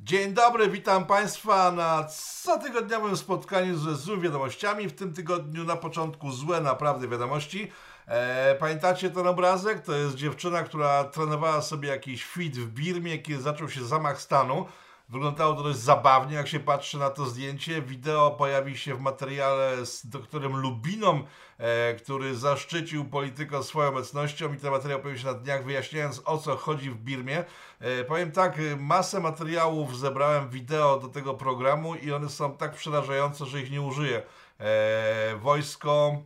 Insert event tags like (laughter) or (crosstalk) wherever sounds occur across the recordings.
Dzień dobry, witam Państwa na cotygodniowym spotkaniu ze złymi wiadomościami. W tym tygodniu na początku złe naprawdę wiadomości. E, pamiętacie ten obrazek? To jest dziewczyna, która trenowała sobie jakiś fit w Birmie, kiedy zaczął się zamach stanu. Wyglądało to dość zabawnie, jak się patrzy na to zdjęcie. Wideo pojawi się w materiale z doktorem Lubiną, e, który zaszczycił politykę swoją obecnością i ten materiał pojawi się na dniach, wyjaśniając o co chodzi w Birmie. E, powiem tak, masę materiałów zebrałem wideo do tego programu i one są tak przerażające, że ich nie użyję. E, wojsko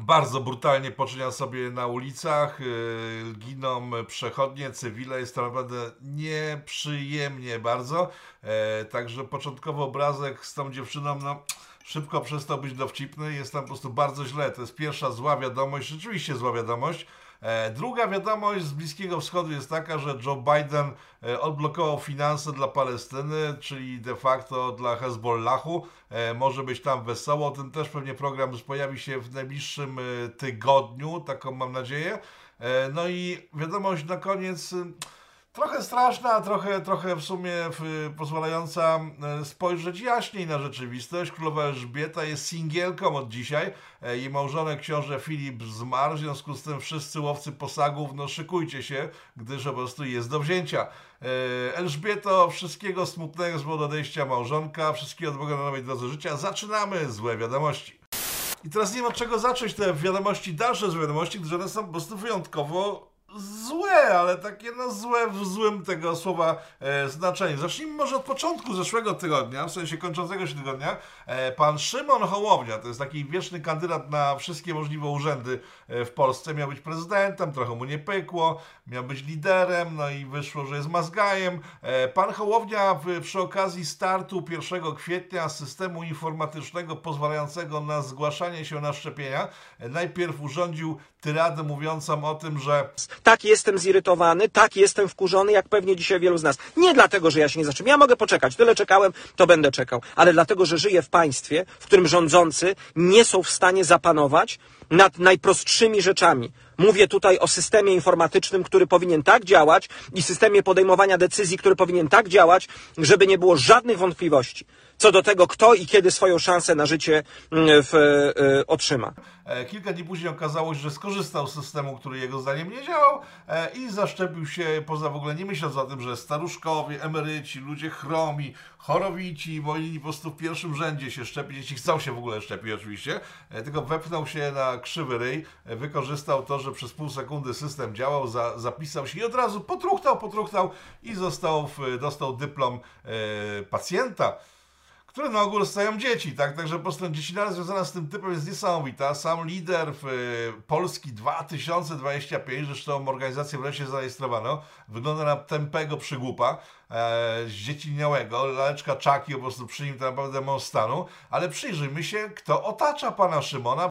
bardzo brutalnie poczynia sobie na ulicach, yy, giną przechodnie, cywile, jest to naprawdę nieprzyjemnie bardzo. E, także początkowy obrazek z tą dziewczyną, no szybko przestał być dowcipny, jest tam po prostu bardzo źle. To jest pierwsza zła wiadomość, rzeczywiście zła wiadomość. E, druga wiadomość z Bliskiego Wschodu jest taka, że Joe Biden e, odblokował finanse dla Palestyny, czyli de facto dla Hezbollahu. E, może być tam wesoło. Ten też pewnie program pojawi się w najbliższym tygodniu, taką mam nadzieję. No i wiadomość na koniec trochę straszna, trochę, trochę w sumie pozwalająca e, spojrzeć jaśniej na rzeczywistość. Królowa Elżbieta jest singielką od dzisiaj. Jej małżonek książę Filip zmarł, w związku z tym wszyscy łowcy posagów, no szykujcie się, gdyż po prostu jest do wzięcia. E, Elżbieto, wszystkiego smutnego z powodu odejścia małżonka, wszystkiego dobrego na nowej drodze życia. Zaczynamy złe wiadomości. I teraz nie od czego zacząć te wiadomości, dalsze z wiadomości, gdyż one są po prostu wyjątkowo złe, ale takie no złe w złym tego słowa e, znaczeniu. Zacznijmy może od początku zeszłego tygodnia, w sensie kończącego się tygodnia. E, pan Szymon Hołownia, to jest taki wieczny kandydat na wszystkie możliwe urzędy e, w Polsce, miał być prezydentem, trochę mu nie pykło, miał być liderem, no i wyszło, że jest mazgajem. E, pan Hołownia w, przy okazji startu 1 kwietnia systemu informatycznego pozwalającego na zgłaszanie się na szczepienia, e, najpierw urządził tyradę mówiącą o tym, że tak jestem zirytowany, tak jestem wkurzony, jak pewnie dzisiaj wielu z nas. Nie dlatego, że ja się nie zaczynam. Ja mogę poczekać. Tyle czekałem, to będę czekał. Ale dlatego, że żyję w państwie, w którym rządzący nie są w stanie zapanować nad najprostszymi rzeczami. Mówię tutaj o systemie informatycznym, który powinien tak działać i systemie podejmowania decyzji, który powinien tak działać, żeby nie było żadnych wątpliwości co do tego, kto i kiedy swoją szansę na życie mm, w, e, otrzyma. E, kilka dni później okazało się, że skorzystał z systemu, który jego zdaniem nie działał e, i zaszczepił się poza w ogóle nie myśląc o tym, że staruszkowie, emeryci, ludzie chromi, chorowici powinni po prostu w pierwszym rzędzie się szczepić, jeśli chcą się w ogóle szczepić oczywiście, tylko wepchnął się na krzywy ryj, wykorzystał to, że przez pół sekundy system działał, za, zapisał się i od razu potruchtał, potruchtał i został, dostał dyplom e, pacjenta które na ogół dostają dzieci, tak? Także po prostu dziecinara związana z tym typem jest niesamowita. Sam lider w y, Polski 2025, zresztą organizację wreszcie zarejestrowano, wygląda na tępego przygłupa, e, zdzieciniałego, laleczka czaki po prostu przy nim to naprawdę mąż stanu, ale przyjrzyjmy się, kto otacza pana Szymona.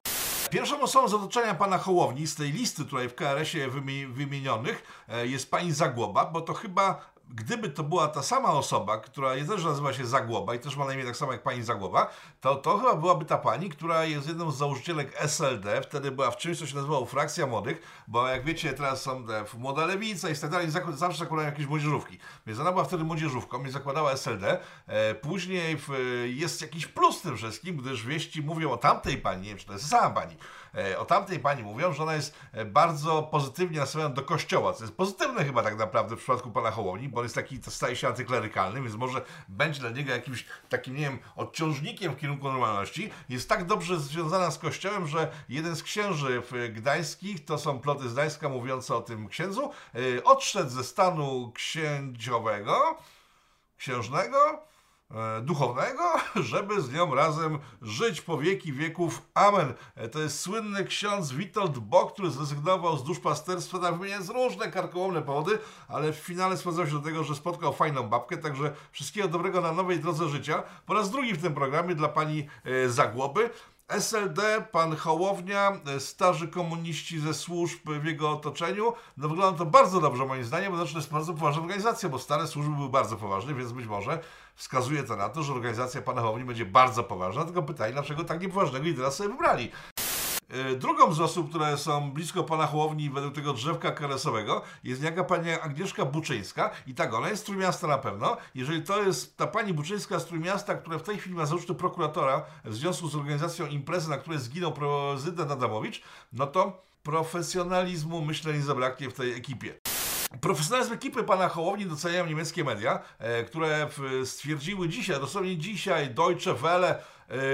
Pierwszą osobą z otoczenia pana Hołowni z tej listy tutaj w KRS-ie wymienionych e, jest pani Zagłoba, bo to chyba gdyby to była ta sama osoba, która też nazywa się Zagłoba i też ma na imię tak samo jak pani Zagłoba, to to chyba byłaby ta pani, która jest jedną z założycielek SLD, wtedy była w czymś, co się nazywało Frakcja Młodych, bo jak wiecie, teraz są Młoda Lewica i tak dalej, zawsze zakładają jakieś młodzieżówki. Więc ona była wtedy młodzieżówką i zakładała SLD. E, później jest jakiś plus tym wszystkim, gdyż wieści mówią o tamtej pani, nie wiem, czy to jest sama pani, o tamtej pani mówią, że ona jest e, bardzo pozytywnie nastawiona do kościoła, co jest pozytywne chyba tak naprawdę w przypadku pana Hołowni, bo on jest taki, staje się antyklerykalny, więc może będzie dla niego jakimś takim, nie wiem, odciążnikiem w kierunku normalności. Jest tak dobrze związana z kościołem, że jeden z księży gdańskich, to są ploty z Gdańska mówiące o tym księdzu, e, odszedł ze stanu księciowego, księżnego, E, duchownego, (laughs) żeby z nią razem żyć po wieki wieków. Amen. E, to jest słynny ksiądz Witold Bock, który zrezygnował z duszpasterstwa, tam wymieniając różne karkołomne powody, ale w finale sprowadzał się do tego, że spotkał fajną babkę, także wszystkiego dobrego na nowej drodze życia. Po raz drugi w tym programie dla pani e, Zagłoby. SLD, pan Hołownia, e, starzy komuniści ze służb w jego otoczeniu. No wygląda to bardzo dobrze moim zdaniem, bo znaczy to jest bardzo poważna organizacja, bo stare służby były bardzo poważne, więc być może wskazuje to na to, że organizacja pana Hołowni będzie bardzo poważna. Tylko pytanie, dlaczego tak niepoważnego lidera sobie wybrali. E, drugą z osób, które są blisko pana Hołowni według tego drzewka karesowego jest niejaka pani Agnieszka Buczyńska i tak, ona jest z Trójmiasta na pewno. Jeżeli to jest ta pani Buczyńska z Trójmiasta, która w tej chwili ma zarzut prokuratora w związku z organizacją imprezy, na której zginął prezydent Adamowicz, no to profesjonalizmu myślę nie zabraknie w tej ekipie. Profesjonalizm ekipy pana Hołowni doceniają niemieckie media, e, które stwierdziły dzisiaj, dosłownie dzisiaj, Deutsche Welle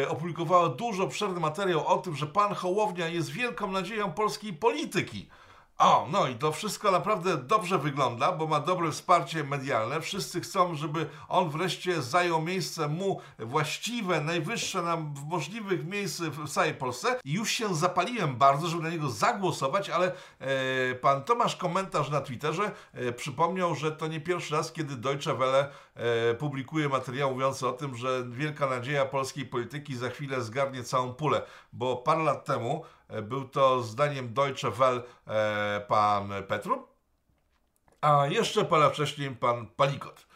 e, opublikowało dużo obszerny materiał o tym, że pan Hołownia jest wielką nadzieją polskiej polityki. O, no i to wszystko naprawdę dobrze wygląda, bo ma dobre wsparcie medialne. Wszyscy chcą, żeby on wreszcie zajął miejsce mu właściwe, najwyższe nam w możliwych miejsc w całej Polsce. I już się zapaliłem bardzo, żeby na niego zagłosować, ale e, pan Tomasz komentarz na Twitterze e, przypomniał, że to nie pierwszy raz, kiedy Deutsche Welle e, publikuje materiał mówiący o tym, że wielka nadzieja polskiej polityki za chwilę zgarnie całą pulę, bo parę lat temu był to zdaniem Deutsche Welle e, pan Petru, a jeszcze parę wcześniej pan Palikot.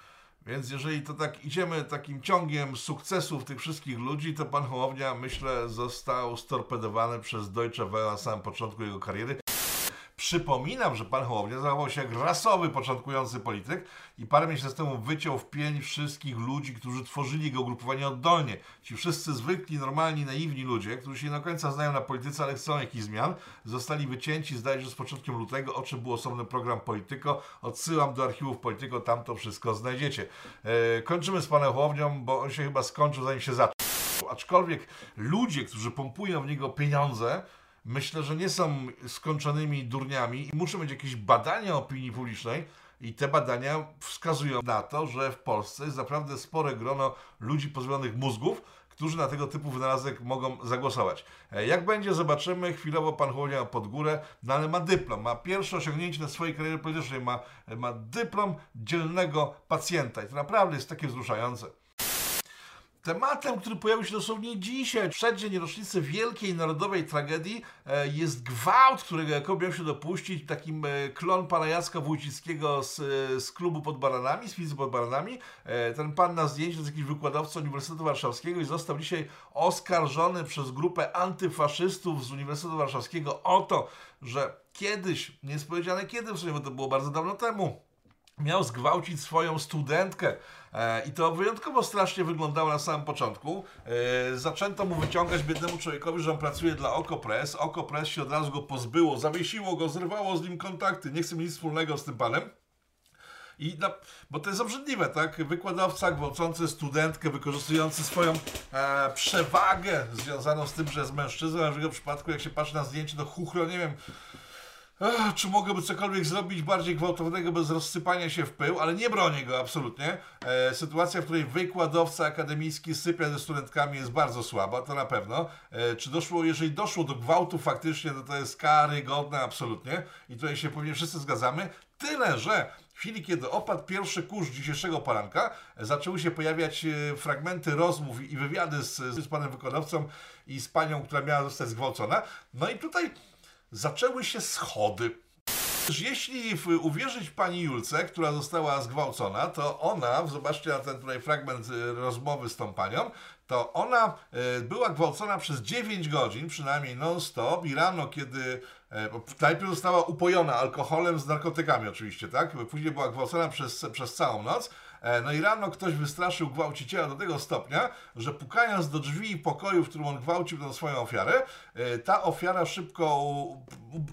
Więc jeżeli to tak idziemy takim ciągiem sukcesów tych wszystkich ludzi, to pan Hołownia, myślę, został storpedowany przez Deutsche Welle na samym początku jego kariery. Przypominam, że pan Hołownia zachował się jak rasowy, początkujący polityk i parę miesięcy temu wyciął w pień wszystkich ludzi, którzy tworzyli jego ugrupowanie oddolnie. Ci wszyscy zwykli, normalni, naiwni ludzie, którzy się nie do końca znają na polityce, ale chcą jakichś zmian, zostali wycięci, zdaje się, z początkiem lutego, o czym był osobny program Polityko. Odsyłam do archiwów Polityko, tam to wszystko znajdziecie. E, kończymy z panem Hołownią, bo on się chyba skończył, zanim się zaczął. Aczkolwiek ludzie, którzy pompują w niego pieniądze, myślę, że nie są skończonymi durniami i muszą być jakieś badania opinii publicznej, i te badania wskazują na to, że w Polsce jest naprawdę spore grono ludzi pozbawionych mózgów, którzy na tego typu wynalazek mogą zagłosować. E, jak będzie, zobaczymy. Chwilowo pan Hołownia pod górę, no ale ma dyplom, ma pierwsze osiągnięcie na swojej karierze politycznej, ma, ma dyplom dzielnego pacjenta i to naprawdę jest takie wzruszające. Tematem, który pojawił się dosłownie dzisiaj, przeddzień rocznicy wielkiej narodowej tragedii, e, jest gwałt, którego Jakob miał się dopuścić, takim e, klon pana Jacka Wójcickiego z, e, z klubu pod baranami, z fizy pod baranami. Ten pan na zdjęciu jest jakiś wykładowca Uniwersytetu Warszawskiego i został dzisiaj oskarżony przez grupę antyfaszystów z Uniwersytetu Warszawskiego o to, że kiedyś, nie jest powiedziane kiedy w sumie, bo to było bardzo dawno temu, miał zgwałcić swoją studentkę. E, I to wyjątkowo strasznie wyglądało na samym początku. E, zaczęto mu wyciągać biednemu człowiekowi, że on pracuje dla Okopres. Okopres się od razu go pozbyło, zawiesiło go, zrywało z nim kontakty. Nie chce mieć nic wspólnego z tym panem. I no, bo to jest obrzydliwe, tak? Wykładowca gwałcący studentkę, wykorzystujący swoją e, przewagę związaną z tym, że jest mężczyzną, a w jego przypadku, jak się patrzy na zdjęcie, to chuchro, nie wiem, Czy mogłoby cokolwiek zrobić bardziej gwałtownego bez rozsypania się w pył, ale nie bronię go absolutnie. E, sytuacja, w której wykładowca akademicki sypia ze studentkami jest bardzo słaba, to na pewno. E, czy doszło, jeżeli doszło do gwałtu faktycznie, to to jest karygodne absolutnie i tutaj się pewnie wszyscy zgadzamy. Tyle, że w chwili, kiedy opadł pierwszy kurz dzisiejszego poranka, zaczęły się pojawiać e, fragmenty rozmów i wywiady z, z panem wykładowcą i z panią, która miała zostać zgwałcona. No i tutaj zaczęły się schody. Jeśli uwierzyć pani Julce, która została zgwałcona, to ona, zobaczcie na ten tutaj fragment y, rozmowy z tą panią, to ona y, była gwałcona przez 9 godzin, przynajmniej non-stop i rano, kiedy e, najpierw została upojona alkoholem z narkotykami oczywiście, tak? Później była gwałcona przez, przez całą noc, no i rano ktoś wystraszył gwałciciela do tego stopnia, że pukając do drzwi pokoju, w którym on gwałcił tę swoją ofiarę, e, ta ofiara szybko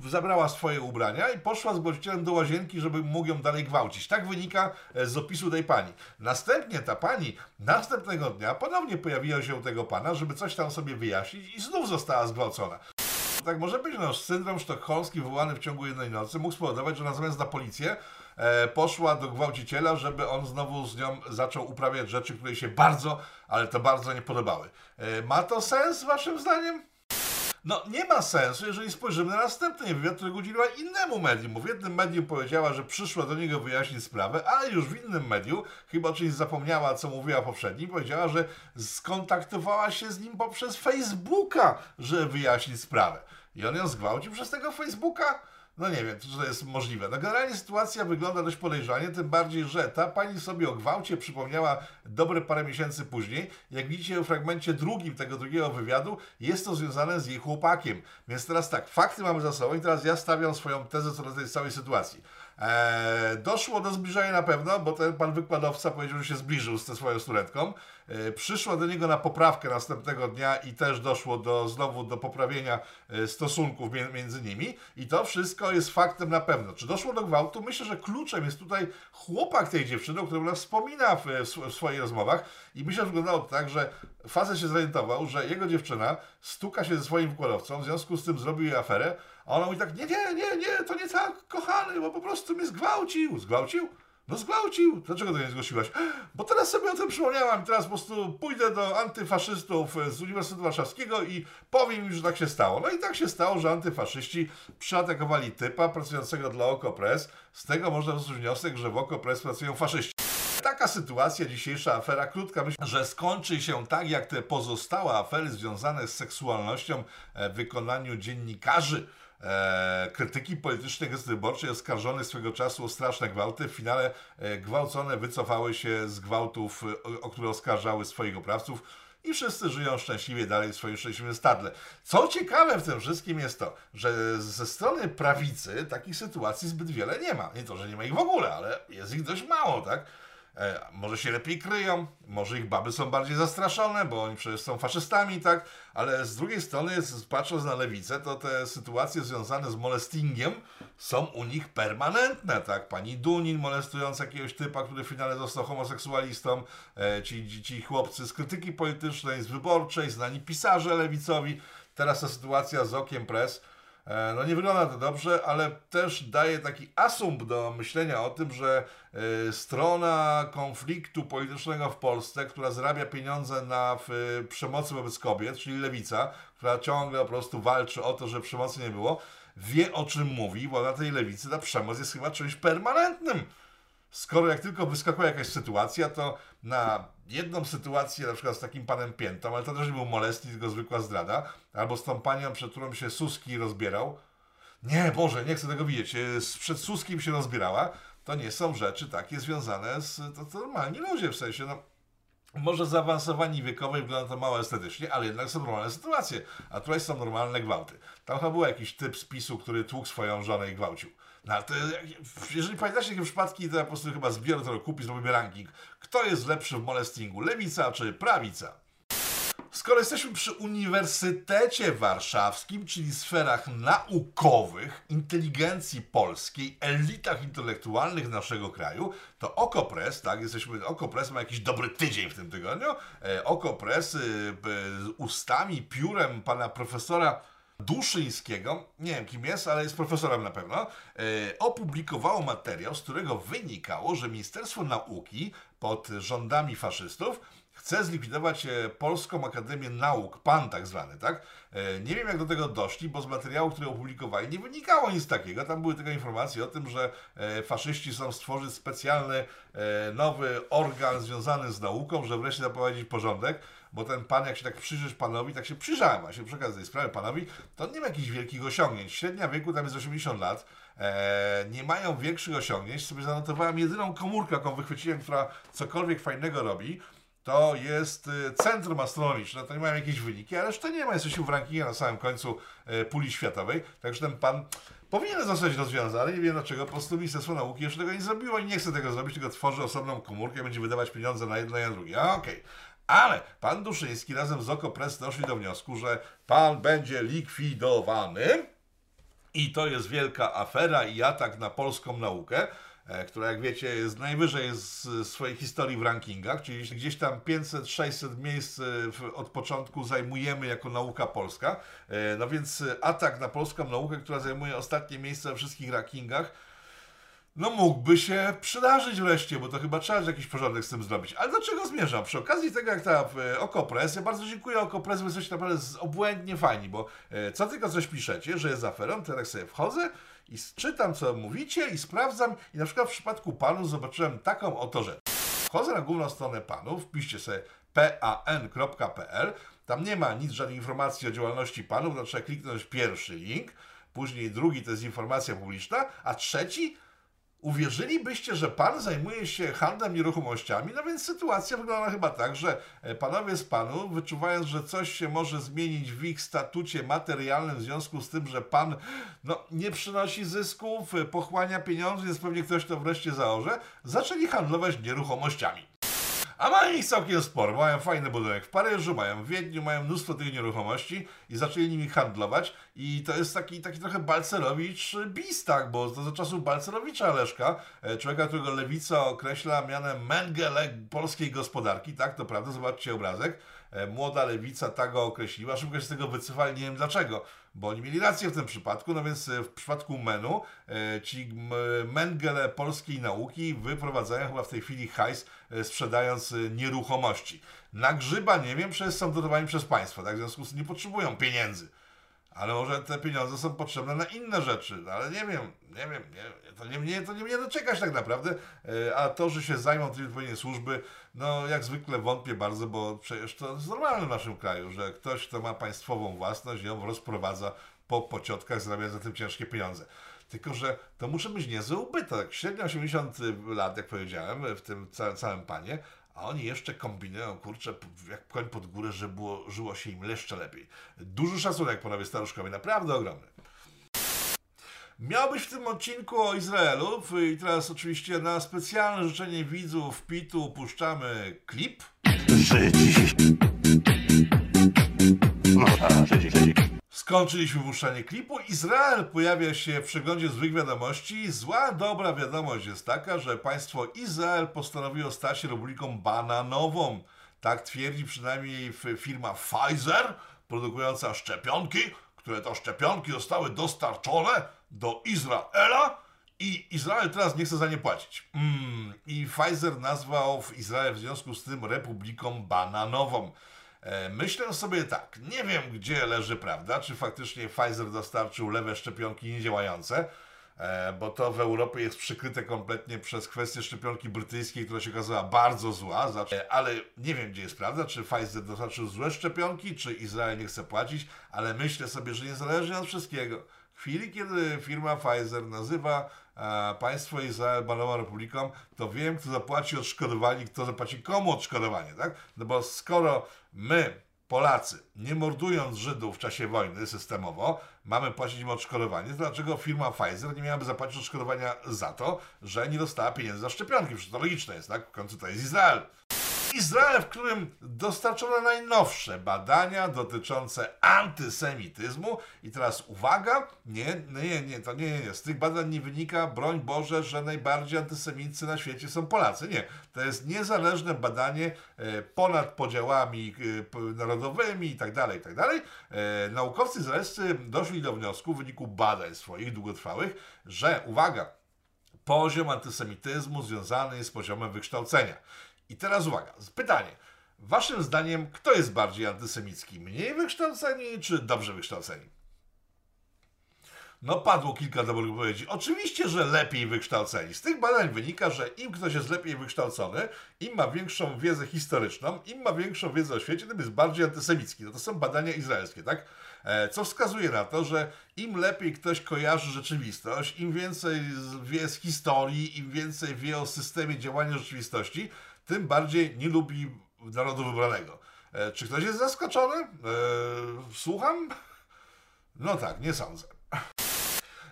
zabrała swoje ubrania i poszła z gwałcicielem do łazienki, żeby mógł ją dalej gwałcić. Tak wynika e, z opisu tej pani. Następnie ta pani następnego dnia ponownie pojawiła się u tego pana, żeby coś tam sobie wyjaśnić i znów została zgwałcona tak może być. No, syndrom sztokholmski wywołany w ciągu jednej nocy mógł spowodować, że na zamiast na policję e, poszła do gwałciciela, żeby on znowu z nią zaczął uprawiać rzeczy, które się bardzo, ale to bardzo nie podobały. E, ma to sens waszym zdaniem? No nie ma sensu, jeżeli spojrzymy na następny wywiad, którego udzieliła innemu medium. W jednym medium powiedziała, że przyszła do niego wyjaśnić sprawę, ale już w innym medium, chyba czymś zapomniała, co mówiła poprzednim, powiedziała, że skontaktowała się z nim poprzez Facebooka, że wyjaśnić sprawę. I on ją zgwałcił przez tego Facebooka? No nie wiem, czy to jest możliwe. No generalnie sytuacja wygląda dość podejrzanie, tym bardziej, że ta pani sobie o gwałcie przypomniała dobre parę miesięcy później. Jak widzicie w fragmencie drugim tego drugiego wywiadu, jest to związane z jej chłopakiem. Więc teraz tak, fakty mamy za sobą i teraz ja stawiam swoją tezę co do tej całej sytuacji. Eee, doszło do zbliżenia na pewno, bo ten pan wykładowca powiedział, że się zbliżył z tą swoją studentką. Eee, przyszła do niego na poprawkę następnego dnia i też doszło do, znowu do poprawienia e, stosunków między nimi. I to wszystko jest faktem na pewno. Czy doszło do gwałtu? Myślę, że kluczem jest tutaj chłopak tej dziewczyny, o którym ona wspomina w, w swoich rozmowach. I myślę, że wyglądało to tak, że facet się zorientował, że jego dziewczyna stuka się ze swoim wykładowcą, w związku z tym zrobił jej aferę, a ona mówi tak, nie, nie, nie, nie, to nie tak, kochany, bo po prostu mnie zgwałcił. Zgwałcił? No zgwałcił. Dlaczego to nie zgłosiłaś? Bo teraz sobie o tym przypomniałam. Teraz po prostu pójdę do antyfaszystów z Uniwersytetu Warszawskiego i powiem im, że tak się stało. No i tak się stało, że antyfaszyści przeatakowali typa pracującego dla Okopres. Z tego można wysnuć wniosek, że w Okopres pracują faszyści. Taka sytuacja, dzisiejsza afera, krótka myśl, że skończy się tak, jak te pozostałe afery związane z seksualnością w wykonaniu dziennikarzy e, krytyki politycznej Gazety Wyborczej oskarżony swego czasu o straszne gwałty. W finale e, gwałcone wycofały się z gwałtów, o, o które oskarżały swoich oprawców i wszyscy żyją szczęśliwie dalej w swoim szczęśliwym stadle. Co ciekawe w tym wszystkim jest to, że ze strony prawicy takich sytuacji zbyt wiele nie ma. Nie to, że nie ma ich w ogóle, ale jest ich dość mało, tak? E, może się lepiej kryją, może ich baby są bardziej zastraszone, bo oni przecież są faszystami, tak? Ale z drugiej strony, patrząc na lewicę, to te sytuacje związane z molestingiem są u nich permanentne, tak? Pani Dunin molestując jakiegoś typa, który w finale został homoseksualistą, e, ci, ci chłopcy z krytyki politycznej, z wyborczej, znani pisarze lewicowi. Teraz ta sytuacja z Okiem Press no nie wygląda to dobrze, ale też daje taki asumpt do myślenia o tym, że e, strona konfliktu politycznego w Polsce, która zarabia pieniądze na przemocy wobec kobiet, czyli lewica, która ciągle po prostu walczy o to, że przemocy nie było, wie o czym mówi, bo na tej lewicy ta przemoc jest chyba czymś permanentnym. Skoro jak tylko wyskakuje jakaś sytuacja, to na jedną sytuację, na przykład z takim panem Piętą, ale to też nie był molestnik, tylko zwykła zdrada, albo z tą panią, przed którą się Suski rozbierał. Nie, Boże, nie chcę tego widzieć. E, przed Suskim się rozbierała. To nie są rzeczy takie związane z... To, to normalni ludzie, w sensie, no... Może zaawansowani wiekowo i wygląda to mało estetycznie, ale jednak są normalne sytuacje. A tutaj są normalne gwałty. Tam chyba był jakiś typ z PiSu, który tłukł swoją żonę i gwałcił. No to, jeżeli pamiętacie takie przypadki, to ja po prostu chyba zbiorę to kupi, zrobimy ranking. Kto jest lepszy w molestingu, lewica czy prawica? Skoro jesteśmy przy Uniwersytecie Warszawskim, czyli sferach naukowych, inteligencji polskiej, elitach intelektualnych naszego kraju, to Okopres, tak, jesteśmy, Okopres ma jakiś dobry tydzień w tym tygodniu. E, Okopres y, z ustami, piórem pana profesora Duszyńskiego, nie wiem kim jest, ale jest profesorem na pewno, e, opublikowało materiał, z którego wynikało, że Ministerstwo Nauki pod rządami faszystów chce zlikwidować e, Polską Akademię Nauk, PAN tak zwany, tak? E, nie wiem jak do tego doszli, bo z materiału, który opublikowali, nie wynikało nic takiego. Tam były tylko informacje o tym, że e, faszyści chcą stworzyć specjalny nowy organ związany z nauką, że wreszcie zaprowadzić porządek bo ten pan, jak się tak przyjrzysz panowi, tak się przyjrzałem właśnie przy okazji tej sprawy panowi, to nie ma jakichś wielkich osiągnięć. Średnia wieku tam jest 80 lat, e, nie mają większych osiągnięć. Sobie zanotowałem jedyną komórkę, jaką wychwyciłem, która cokolwiek fajnego robi, to jest y, centrum astronomiczne, to nie mają jakieś wyniki, ale to nie ma, jesteśmy w rankingu na samym końcu e, puli światowej, także ten pan powinien zostać rozwiązany, nie wiem dlaczego, po prostu Ministerstwo Nauki jeszcze tego nie zrobiło i nie chce tego zrobić, tylko tworzy osobną komórkę będzie wydawać pieniądze na jedno i na drugie. Okej. Okay. Ale pan Duszyński razem z Okopres doszli do wniosku, że pan będzie likwidowany i to jest wielka afera i atak na polską naukę, która jak wiecie jest najwyżej z swojej historii w rankingach, czyli gdzieś tam 500-600 miejsc e, od początku zajmujemy jako nauka polska. E, no więc atak na polską naukę, która zajmuje ostatnie miejsce we wszystkich rankingach, no mógłby się przydarzyć wreszcie, bo to chyba trzeba jakiś porządek z tym zrobić. Ale do czego zmierzam? Przy okazji tego, jak ta e, Okopres, ja bardzo dziękuję Okopres, wy jesteście naprawdę obłędnie fajni, bo e, co tylko coś piszecie, że jest aferą, to tak sobie wchodzę i czytam, co mówicie i sprawdzam i na przykład w przypadku panu zobaczyłem taką oto rzecz. Wchodzę na główną stronę panów, wpiszcie sobie pan.pl, tam nie ma nic, żadnej informacji o działalności panów, to trzeba kliknąć pierwszy link, później drugi to jest informacja publiczna, a trzeci Uwierzylibyście, że pan zajmuje się handlem nieruchomościami? No więc sytuacja wygląda chyba tak, że e, panowie z panu, wyczuwając, że coś się może zmienić w ich statucie materialnym w związku z tym, że pan no, nie przynosi zysków, e, pochłania pieniądze, więc pewnie ktoś to wreszcie zaorze, zaczęli handlować nieruchomościami. A mają ich całkiem sporo. Mają fajny budynek w Paryżu, mają w Wiedniu, mają mnóstwo tych nieruchomości i zaczęli nimi handlować. I to jest taki, taki trochę Balcerowicz bis, tak, bo to za czasów Balcerowicza Leszka, e, człowieka, którego lewica określa mianem Mengele polskiej gospodarki, tak, to prawda, zobaczcie obrazek. E, Młoda lewica tak go określiła, szybko się z tego wycofali, nie wiem dlaczego, bo oni mieli rację w tym przypadku, no więc e, w przypadku menu e, ci Mengele polskiej nauki wyprowadzają chyba w tej chwili hajs, sprzedając nieruchomości. Na grzyba nie wiem, przecież są dotowani przez państwo, tak, w związku z tym nie potrzebują pieniędzy. Ale może te pieniądze są potrzebne na inne rzeczy, no, ale nie wiem, nie wiem, nie, to, nie, mnie, to nie mnie doczekać tak naprawdę, E, a to, że się zajmą tym odpowiednie służby, no jak zwykle wątpię bardzo, bo przecież to jest normalne w naszym kraju, że ktoś, kto ma państwową własność, ją rozprowadza po pociotkach, zarabia za tym ciężkie pieniądze. Tylko, że to muszę być niezły ubytek. Średnio 80 lat, jak powiedziałem, w tym całym, całym panie, a oni jeszcze kombinują, kurczę, jak koń pod górę, że było, żyło się im jeszcze lepiej. Duży szacunek, panowie staruszkowie, naprawdę ogromny. Miał być w tym odcinku o Izraelu i teraz oczywiście na specjalne życzenie widzów PIT-u puszczamy klip. Żydzi. No tak, Żydzi, Żydzi. Skończyliśmy puszczanie klipu. Izrael pojawia się w przeglądzie złych wiadomości. Zła, dobra wiadomość jest taka, że państwo Izrael postanowiło stać się republiką bananową. Tak twierdzi przynajmniej firma Pfizer, produkująca szczepionki, które to szczepionki zostały dostarczone do Izraela i Izrael teraz nie chce za nie płacić. Mm, I Pfizer nazwał w Izrael w związku z tym republiką bananową. E, Myślę sobie tak, nie wiem gdzie leży prawda, czy faktycznie Pfizer dostarczył lewe szczepionki niedziałające, e, bo to w Europie jest przykryte kompletnie przez kwestię szczepionki brytyjskiej, która się okazała bardzo zła, e, ale nie wiem gdzie jest prawda, czy Pfizer dostarczył złe szczepionki, czy Izrael nie chce płacić, ale myślę sobie, że niezależnie od wszystkiego, w chwili kiedy firma Pfizer nazywa e, państwo Izrael banową republiką, to wiem, kto zapłaci odszkodowanie, kto zapłaci komu odszkodowanie, tak? No bo skoro my, Polacy, nie mordując Żydów w czasie wojny systemowo, mamy płacić im odszkodowanie, to dlaczego firma Pfizer nie miałaby zapłacić odszkodowania za to, że nie dostała pieniędzy za szczepionki? Przecież to logiczne jest, tak? W końcu to jest Izrael. Izrael, w którym dostarczono najnowsze badania dotyczące antysemityzmu. I teraz uwaga, nie, nie, nie, to nie, nie, nie. Z tych badań nie wynika, broń Boże, że najbardziej antysemicy na świecie są Polacy. Nie, to jest niezależne badanie e, ponad podziałami e, narodowymi i tak dalej, i tak. E, Naukowcy izraelscy doszli do wniosku w wyniku badań swoich długotrwałych, że uwaga, poziom antysemityzmu związany jest z poziomem wykształcenia. I teraz uwaga, pytanie. Waszym zdaniem, kto jest bardziej antysemicki? Mniej wykształceni czy dobrze wykształceni? No, padło kilka dobrych odpowiedzi. Oczywiście, że lepiej wykształceni. Z tych badań wynika, że im ktoś jest lepiej wykształcony, im ma większą wiedzę historyczną, im ma większą wiedzę o świecie, tym jest bardziej antysemicki. No to są badania izraelskie, tak? E, Co wskazuje na to, że im lepiej ktoś kojarzy rzeczywistość, im więcej wie z historii, im więcej wie o systemie działania rzeczywistości, tym bardziej nie lubi narodu wybranego. E, Czy ktoś jest zaskoczony? E, Słucham? No tak, nie sądzę.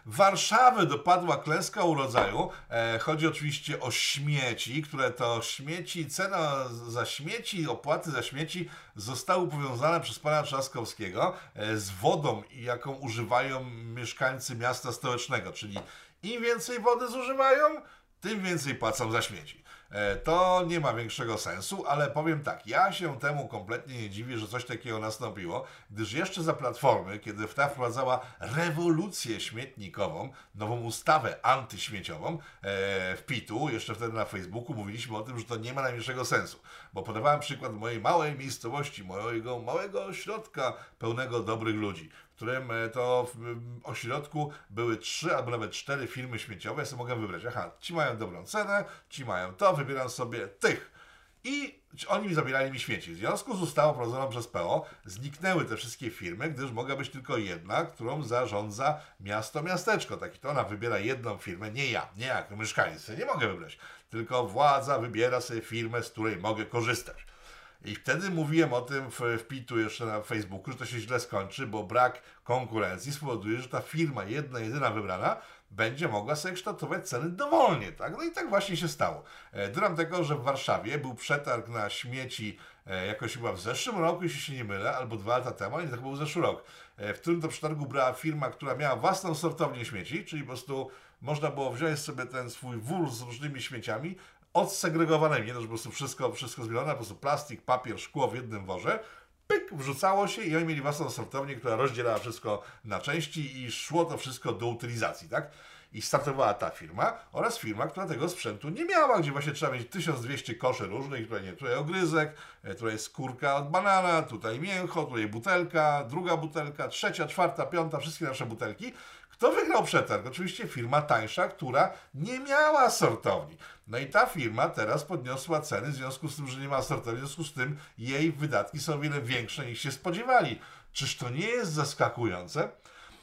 Warszawy dopadła klęska urodzaju. E, chodzi oczywiście o śmieci, które to śmieci, cena za śmieci, opłaty za śmieci zostały powiązane przez pana Trzaskowskiego e, z wodą, jaką używają mieszkańcy miasta stołecznego. Czyli im więcej wody zużywają, tym więcej płacą za śmieci. E, to nie ma większego sensu, ale powiem tak, ja się temu kompletnie nie dziwię, że coś takiego nastąpiło, gdyż jeszcze za Platformy, kiedy ta wprowadzała rewolucję śmietnikową, nową ustawę antyśmieciową e, w PIT-u, jeszcze wtedy na Facebooku mówiliśmy o tym, że to nie ma najmniejszego sensu, bo podawałem przykład mojej małej miejscowości, mojego małego ośrodka pełnego dobrych ludzi, którym e, to w m, ośrodku były trzy albo nawet cztery firmy śmieciowe, ja sobie mogę wybrać, aha, ci mają dobrą cenę, ci mają to, wybieram sobie tych. I oni mi zabierali mi śmieci. W związku z ustawą prowadzoną przez PO zniknęły te wszystkie firmy, gdyż mogła być tylko jedna, którą zarządza miasto, miasteczko. Taki to ona wybiera jedną firmę, nie ja, nie ja jako mieszkaniec, nie mogę wybrać. Tylko władza wybiera sobie firmę, z której mogę korzystać. I wtedy mówiłem o tym w, pitu jeszcze na Facebooku, że to się źle skończy, bo brak konkurencji spowoduje, że ta firma, jedna, jedyna wybrana, będzie mogła sobie kształtować ceny dowolnie, tak? No i tak właśnie się stało. E, Dodam tego, że w Warszawie był przetarg na śmieci e, jakoś chyba w zeszłym roku, jeśli się nie mylę, albo dwa lata temu, ale nie, chyba był zeszły rok, e, w którym to przetargu brała firma, która miała własną sortownię śmieci, czyli po prostu można było wziąć sobie ten swój wór z różnymi śmieciami, odsegregowanymi, nie to, że po prostu wszystko, wszystko zmielone, po prostu plastik, papier, szkło w jednym worze, pyk, wrzucało się i oni mieli własną sortownię, która rozdzielała wszystko na części i szło to wszystko do utylizacji, tak? I startowała ta firma oraz firma, która tego sprzętu nie miała, gdzie właśnie trzeba mieć 1200 koszy różnych, tutaj, nie, tutaj ogryzek, e, tutaj skórka od banana, tutaj mięcho, tutaj butelka, druga butelka, trzecia, czwarta, piąta, wszystkie nasze butelki. Kto wygrał przetarg? Oczywiście firma tańsza, która nie miała sortowni. No i ta firma teraz podniosła ceny w związku z tym, że nie ma sortowni, w związku z tym jej wydatki są o wiele większe niż się spodziewali. Czyż to nie jest zaskakujące?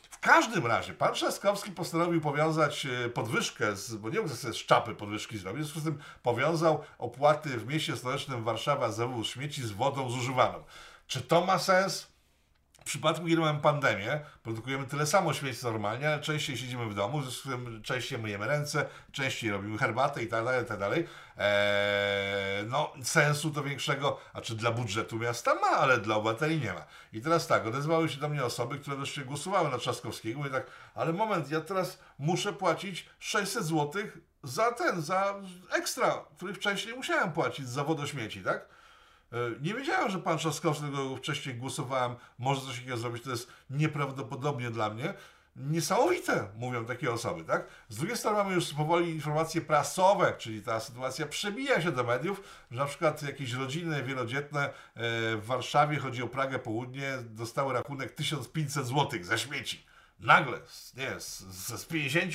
W każdym razie pan Trzaskowski postanowił powiązać e, podwyżkę, z, bo nie mógł sobie z czapy podwyżki zrobić, w związku z tym powiązał opłaty w mieście stołecznym Warszawa za wywóz śmieci z wodą zużywaną. Czy to ma sens? Przypadku, kiedy mamy pandemię, produkujemy tyle samo śmieci normalnie, ale częściej siedzimy w domu, z tym częściej myjemy ręce, częściej robimy herbatę i tak dalej, i tak dalej. Eee, no, sensu to większego, a czy dla budżetu miasta ma, ale dla obywateli nie ma. I teraz tak, odezwały się do mnie osoby, które wreszcie głosowały na Trzaskowskiego i tak, ale moment, ja teraz muszę płacić 600 zł za ten, za ekstra, który wcześniej musiałem płacić za wodośmieci, tak? E, Nie wiedziałem, że pan Trzaskowski, którego wcześniej głosowałem, może coś takiego zrobić. To jest nieprawdopodobnie dla mnie. Niesamowite, mówią takie osoby, tak? Z drugiej strony mamy już powoli informacje prasowe, czyli ta sytuacja przebija się do mediów, że na przykład jakieś rodziny wielodzietne e, w Warszawie, chodzi o Pragę Południe, dostały rachunek 1500 zł za śmieci. Nagle, nie, z, z 50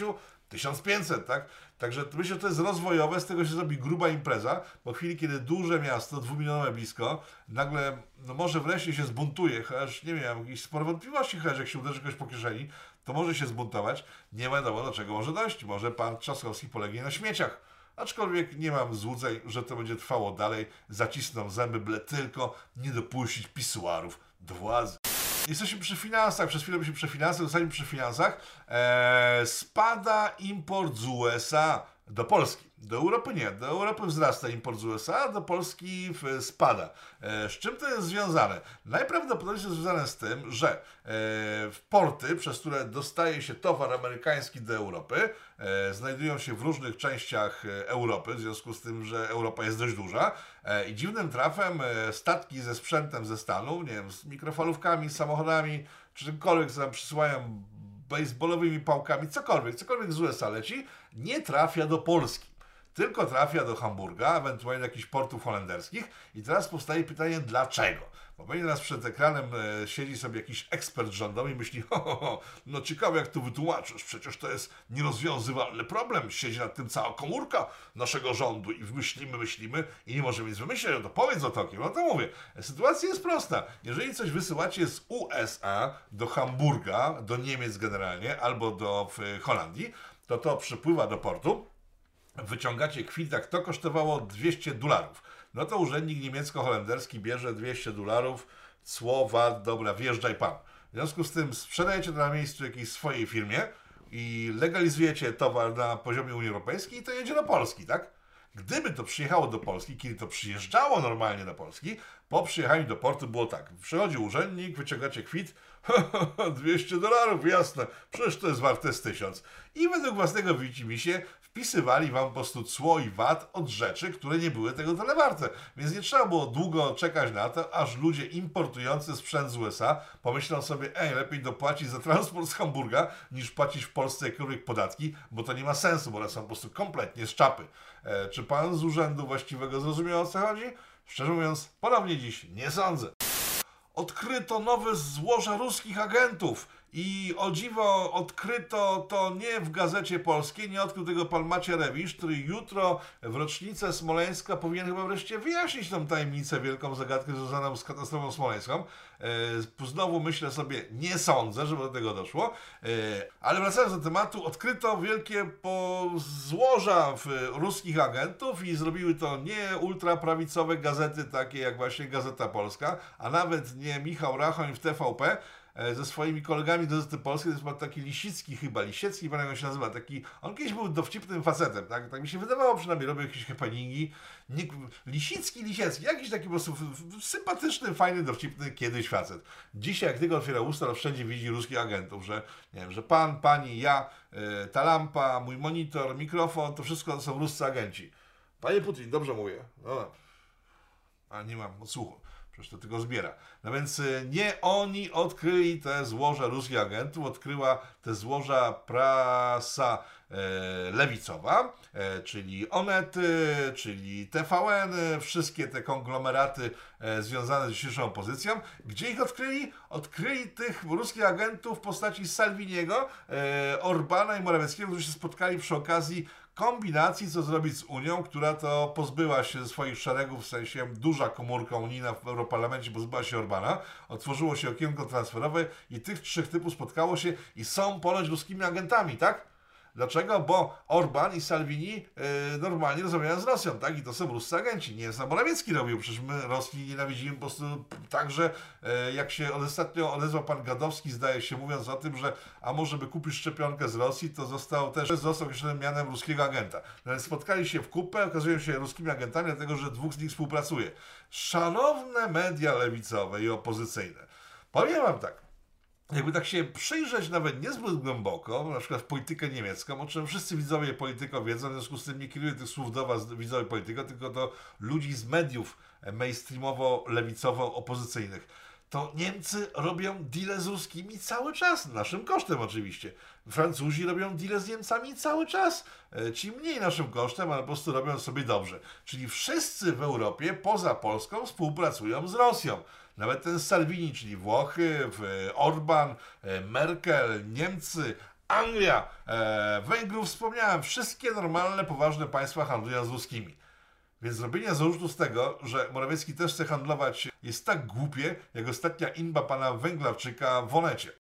1500, tak? Także myślę, że to jest rozwojowe, z tego się zrobi gruba impreza, bo w chwili, kiedy duże miasto, dwumilionowe blisko, nagle, no może wreszcie się zbuntuje, chociaż nie wiem, jakieś spore wątpliwości, chociaż jak się uderzy kogoś po kieszeni, to może się zbuntować. Nie wiadomo, do czego może dojść. Może pan Trzaskowski polegnie na śmieciach. Aczkolwiek nie mam złudzeń, że to będzie trwało dalej. Zacisną zęby, byle tylko nie dopuścić pisuarów do władzy. Jesteśmy przy finansach, przez chwilę byliśmy przy finansach, zostaliśmy przy finansach. Eee, spada import z USA do Polski. Do Europy nie, do Europy wzrasta import z USA, do Polski spada. E, z czym to jest związane? Najprawdopodobniej jest związane z tym, że e, porty, przez które dostaje się towar amerykański do Europy, e, znajdują się w różnych częściach Europy, w związku z tym, że Europa jest dość duża i dziwnym trafem statki ze sprzętem ze Stanów, nie wiem, z mikrofalówkami, samochodami, czy czymkolwiek, co nam przysyłają baseballowymi pałkami, cokolwiek, cokolwiek z USA leci, nie trafia do Polski. Tylko trafia do Hamburga, ewentualnie do jakichś portów holenderskich. I teraz powstaje pytanie, dlaczego? Bo będzie nas przed ekranem e, siedzi sobie jakiś ekspert rządowy i myśli, (laughs) ho, ho, ho, no ciekawe jak to wytłumaczysz, przecież to jest nierozwiązywalny problem, siedzi nad tym cała komórka naszego rządu i myślimy, myślimy i nie możemy nic wymyślić, no to powiedz o Tokio. No to mówię, sytuacja jest prosta. Jeżeli coś wysyłacie z USA do Hamburga, do Niemiec generalnie, albo do w, Holandii, to to przypływa do portu, wyciągacie kwit, to kosztowało 200 dolarów. No to urzędnik niemiecko-holenderski bierze 200 dolarów, cło, dobra, wjeżdżaj pan. W związku z tym sprzedajecie to na miejscu jakiejś swojej firmie i legalizujecie towar na poziomie Unii Europejskiej i to jedzie do Polski, tak? Gdyby to przyjechało do Polski, kiedy to przyjeżdżało normalnie do Polski, Po przyjechaniu do portu było tak. Przychodzi urzędnik, wyciągacie kwit, (laughs) 200 dolarów, jasne, przecież to jest warte z 1000. I według własnego widzimisię wpisywali wam po prostu cło i VAT od rzeczy, które nie były tego tyle warte. Więc nie trzeba było długo czekać na to, aż ludzie importujący sprzęt z USA pomyślą sobie, ej, lepiej dopłacić za transport z Hamburga, niż płacić w Polsce jakiekolwiek podatki, bo to nie ma sensu, bo one są po prostu kompletnie z czapy. E, czy pan z urzędu właściwego zrozumiał o co chodzi? Szczerze mówiąc, ponownie dziś nie sądzę odkryto nowe złoża ruskich agentów. I o dziwo odkryto to nie w Gazecie Polskiej, nie odkrył tego pan Macierewicz, który jutro w rocznicę Smoleńska powinien chyba wreszcie wyjaśnić tą tajemnicę, wielką zagadkę związaną z katastrofą smoleńską. E, znowu myślę sobie, nie sądzę, żeby do tego doszło. E, ale wracając do tematu, odkryto wielkie złoża w ruskich agentów i zrobiły to nie ultraprawicowe gazety takie jak właśnie Gazeta Polska, a nawet nie Michał Rachoń w TVP, ze swoimi kolegami z Gazety Polskiej, to jest taki Lisicki chyba, Lisiecki, pamiętam jak się nazywa, taki, on kiedyś był dowcipnym facetem, tak, tak mi się wydawało przynajmniej, robił jakieś happeningi, nie, Lisicki, Lisiecki, jakiś taki po prostu sympatyczny, fajny, dowcipny kiedyś facet. Dzisiaj jak tylko otwiera usta, to wszędzie widzi ruskich agentów, że nie wiem, że pan, pani, ja, y, ta lampa, mój monitor, mikrofon, to wszystko to są ruscy agenci. Panie Putin, dobrze mówię. No, a nie mam odsłuchu. Przecież to tylko zbiera. No więc y, nie oni odkryli te złoża ruskich agentów, odkryła te złoża prasa e, lewicowa, e, czyli Onet, czyli TVN, e, wszystkie te konglomeraty związane z dzisiejszą opozycją. Gdzie ich odkryli? Odkryli tych ruskich agentów w postaci Salviniego, Orbana i Morawieckiego, którzy się spotkali przy okazji kombinacji, co zrobić z Unią, która to pozbyła się swoich szeregów, w sensie duża komórka unijna w Europarlamencie pozbyła się Orbana, otworzyło się okienko transferowe i tych trzech typów spotkało się i są ponoć ruskimi agentami, tak? Dlaczego? Bo Orban i Salvini yy, normalnie rozmawiają z Rosją, tak? I to są ruscy agenci. Nie sam Morawiecki robił, przecież my Rosji nienawidzimy po prostu tak, że yy, jak się ostatnio odezwał pan Gadowski, zdaje się, mówiąc o tym, że a może by kupić szczepionkę z Rosji, to został też został określony mianem ruskiego agenta. No więc spotkali się w kupę, okazują się ruskimi agentami, dlatego że dwóch z nich współpracuje. Szanowne media lewicowe i opozycyjne. Powiem wam tak, jakby tak się przyjrzeć nawet niezbyt głęboko, na przykład w politykę niemiecką, o czym wszyscy widzowie polityko wiedzą, w związku z tym nie kieruję tych słów do was, widzowie polityko, tylko do ludzi z mediów mainstreamowo-lewicowo-opozycyjnych. To Niemcy robią deale z ruskimi cały czas, naszym kosztem oczywiście. Francuzi robią deale z Niemcami cały czas, e, ci mniej naszym kosztem, ale po prostu robią sobie dobrze. Czyli wszyscy w Europie, poza Polską, współpracują z Rosją. Nawet ten Salvini, czyli Włochy, Orban, Merkel, Niemcy, Anglia, e, Węgrów wspomniałem, wszystkie normalne, poważne państwa handlują z ruskimi. Więc zrobienie zarzutu z tego, że Morawiecki też chce handlować jest tak głupie, jak ostatnia inba pana Węglarczyka w Onecie.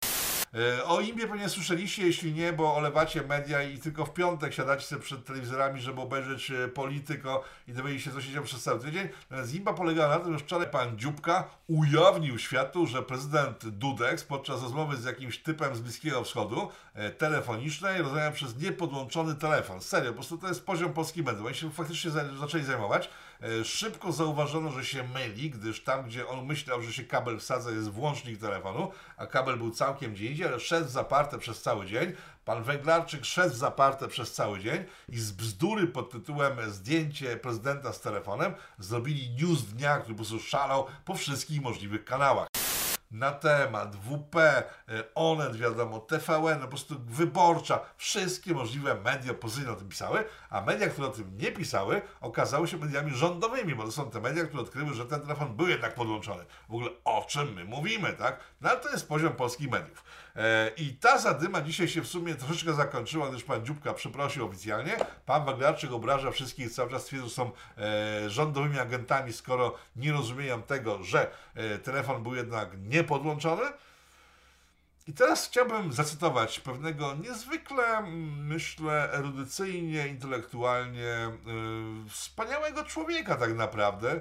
E, O Imbie pewnie słyszeliście, jeśli nie, bo olewacie media i tylko w piątek siadacie sobie przed telewizorami, żeby obejrzeć e, Polityko i dowiedzieć się, co się dzieje przez cały tydzień. Natomiast Imba polegała na tym, że wczoraj pan Dziubka ujawnił światu, że prezydent Dudek podczas rozmowy z jakimś typem z Bliskiego Wschodu e, telefonicznej rozmawiał przez niepodłączony telefon. Serio, po prostu to jest poziom polskich mediów. Oni się faktycznie za- zaczęli zajmować. E, Szybko zauważono, że się myli, gdyż tam, gdzie on myślał, że się kabel wsadza, jest włącznik telefonu, a kabel był całkiem gdzie indziej, ale szedł zaparte przez cały dzień. Pan Węglarczyk szedł zaparte przez cały dzień i z bzdury pod tytułem zdjęcie prezydenta z telefonem zrobili news dnia, który po prostu szalał po wszystkich możliwych kanałach na temat WP, e, Onet, wiadomo, TVN, po prostu wyborcza, wszystkie możliwe media opozycyjne o tym pisały, a media, które o tym nie pisały, okazały się mediami rządowymi, bo to są te media, które odkryły, że ten telefon był jednak podłączony. W ogóle o czym my mówimy, tak? No ale to jest poziom polskich mediów. E, I ta zadyma dzisiaj się w sumie troszeczkę zakończyła, gdyż pan Dziubka przeprosił oficjalnie. Pan Waglarczyk obraża wszystkich, cały czas twierdzi, że są e, rządowymi agentami, skoro nie rozumieją tego, że e, telefon był jednak niepodłączony. I teraz chciałbym zacytować pewnego niezwykle, myślę, erudycyjnie, intelektualnie y, wspaniałego człowieka tak naprawdę. E,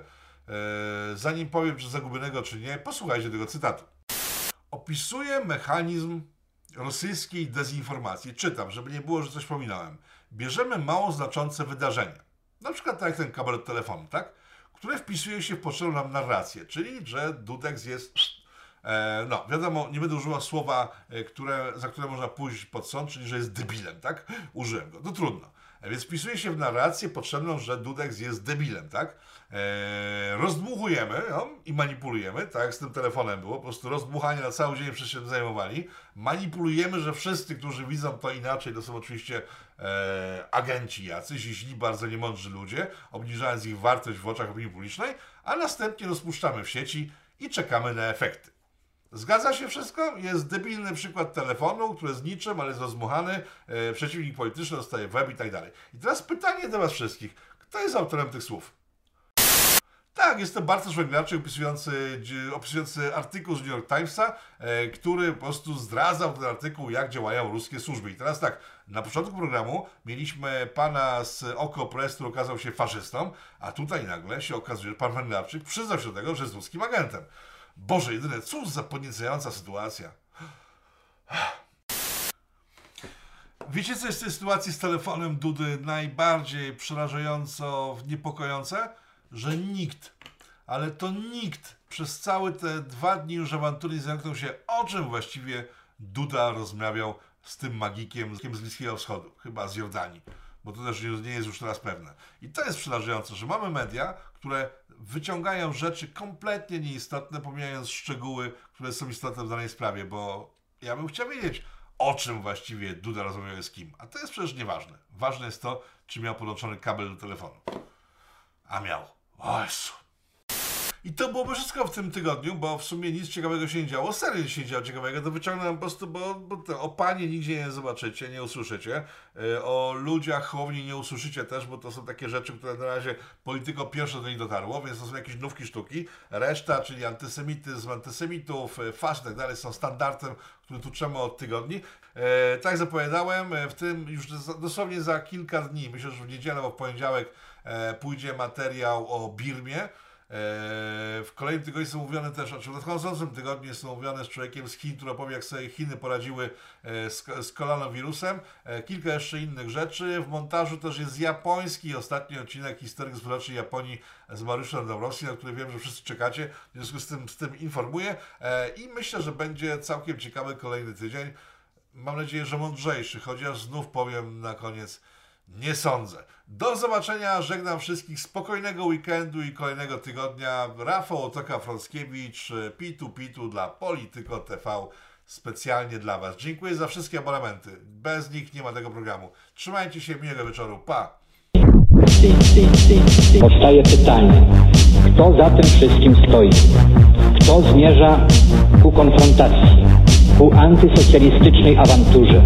zanim powiem, czy zagubionego, czy nie, posłuchajcie tego cytatu opisuje mechanizm rosyjskiej dezinformacji. Czytam, żeby nie było, że coś pominąłem. Bierzemy mało znaczące wydarzenia. Na przykład tak jak ten kabel telefonu, tak? które wpisuje się w potrzebną nam narrację, czyli że Dudek jest E, no, wiadomo, nie będę używał słowa, e, które, za które można pójść pod sąd, czyli że jest debilem, tak? Użyłem go, to trudno. Więc wpisuje się w narrację potrzebną, że Dudek jest debilem, tak? E, rozdmuchujemy ją i manipulujemy, tak jak z tym telefonem było, po prostu rozdmuchanie na cały dzień wszyscy się zajmowali. Manipulujemy, że wszyscy, którzy widzą to inaczej, to są oczywiście e, agenci jacyś źli, bardzo niemądrzy ludzie, obniżając ich wartość w oczach opinii publicznej, a następnie rozpuszczamy w sieci i czekamy na efekty. Zgadza się wszystko? Jest debilny przykład telefonu, który jest niczym, ale jest rozmuchany, e, przeciwnik polityczny dostaje web i tak dalej. I teraz pytanie do Was wszystkich. Kto jest autorem tych słów? Tak, jest to Bartosz Węglarczyk opisujący, opisujący artykuł z New York Timesa, e, który po prostu zdradzał ten artykuł, jak działają ruskie służby. I teraz tak, na początku programu mieliśmy pana z Oko Press, który okazał się faszystą, a tutaj nagle się okazuje, że pan Węglarczyk przyznał się do tego, że jest ruskim agentem. Boże, jedyne, cóż za podniecająca sytuacja. Wiecie, co jest w tej sytuacji z telefonem Dudy najbardziej przerażająco niepokojące? Że nikt, ale to nikt przez całe te dwa dni już awantury zamknął się, o czym właściwie Duda rozmawiał z tym magikiem z Bliskiego Wschodu, chyba z Jordanii, bo to też nie jest już teraz pewne. I to jest przerażające, że mamy media, które wyciągają rzeczy kompletnie nieistotne, pomijając szczegóły, które są istotne w danej sprawie, bo ja bym chciał wiedzieć, o czym właściwie Duda rozmawiał z kim. A to jest przecież nieważne. Ważne jest to, czy miał podłączony kabel do telefonu. A miał. O Jezu. I to byłoby wszystko w tym tygodniu, bo w sumie nic ciekawego się nie działo. Serio się nie działo ciekawego, to wyciągnąłem po prostu, bo, bo o panie nigdzie nie zobaczycie, nie usłyszycie. Yy, O ludziach chowni nie usłyszycie też, bo to są takie rzeczy, które na razie polityko pierwsze do nich dotarło, więc to są jakieś nówki sztuki. Reszta, czyli antysemityzm, antysemitów, yy, faszyzm i tak dalej są standardem, który tu trzeba od tygodni. E, tak zapowiadałem, e, w tym już dosłownie za kilka dni, myślę, że w niedzielę albo w poniedziałek e, pójdzie materiał o Birmie. E, W kolejnym tygodniu są mówione też, znaczy w nadchodzącym tygodniu są mówione z człowiekiem z Chin, który opowie, jak sobie Chiny poradziły e, z, z koronawirusem. E, Kilka jeszcze innych rzeczy. W montażu też jest japoński ostatni odcinek Historii Gospodarczej Japonii z Mariuszem Dąbrowskim, na który wiem, że wszyscy czekacie. W związku z tym, z tym informuję. I myślę, że będzie całkiem ciekawy kolejny tydzień. Mam nadzieję, że mądrzejszy, chociaż znów powiem na koniec, nie sądzę. Do zobaczenia, żegnam wszystkich, spokojnego weekendu i kolejnego tygodnia. Rafał Otoka-Frąckiewicz, Pitu Pitu dla Polityko TV, specjalnie dla Was. Dziękuję za wszystkie abonamenty. Bez nich nie ma tego programu. Trzymajcie się, miłego wieczoru. Pa! Powstaje pytanie, kto za tym wszystkim stoi? Kto zmierza ku konfrontacji, ku antysocjalistycznej awanturze?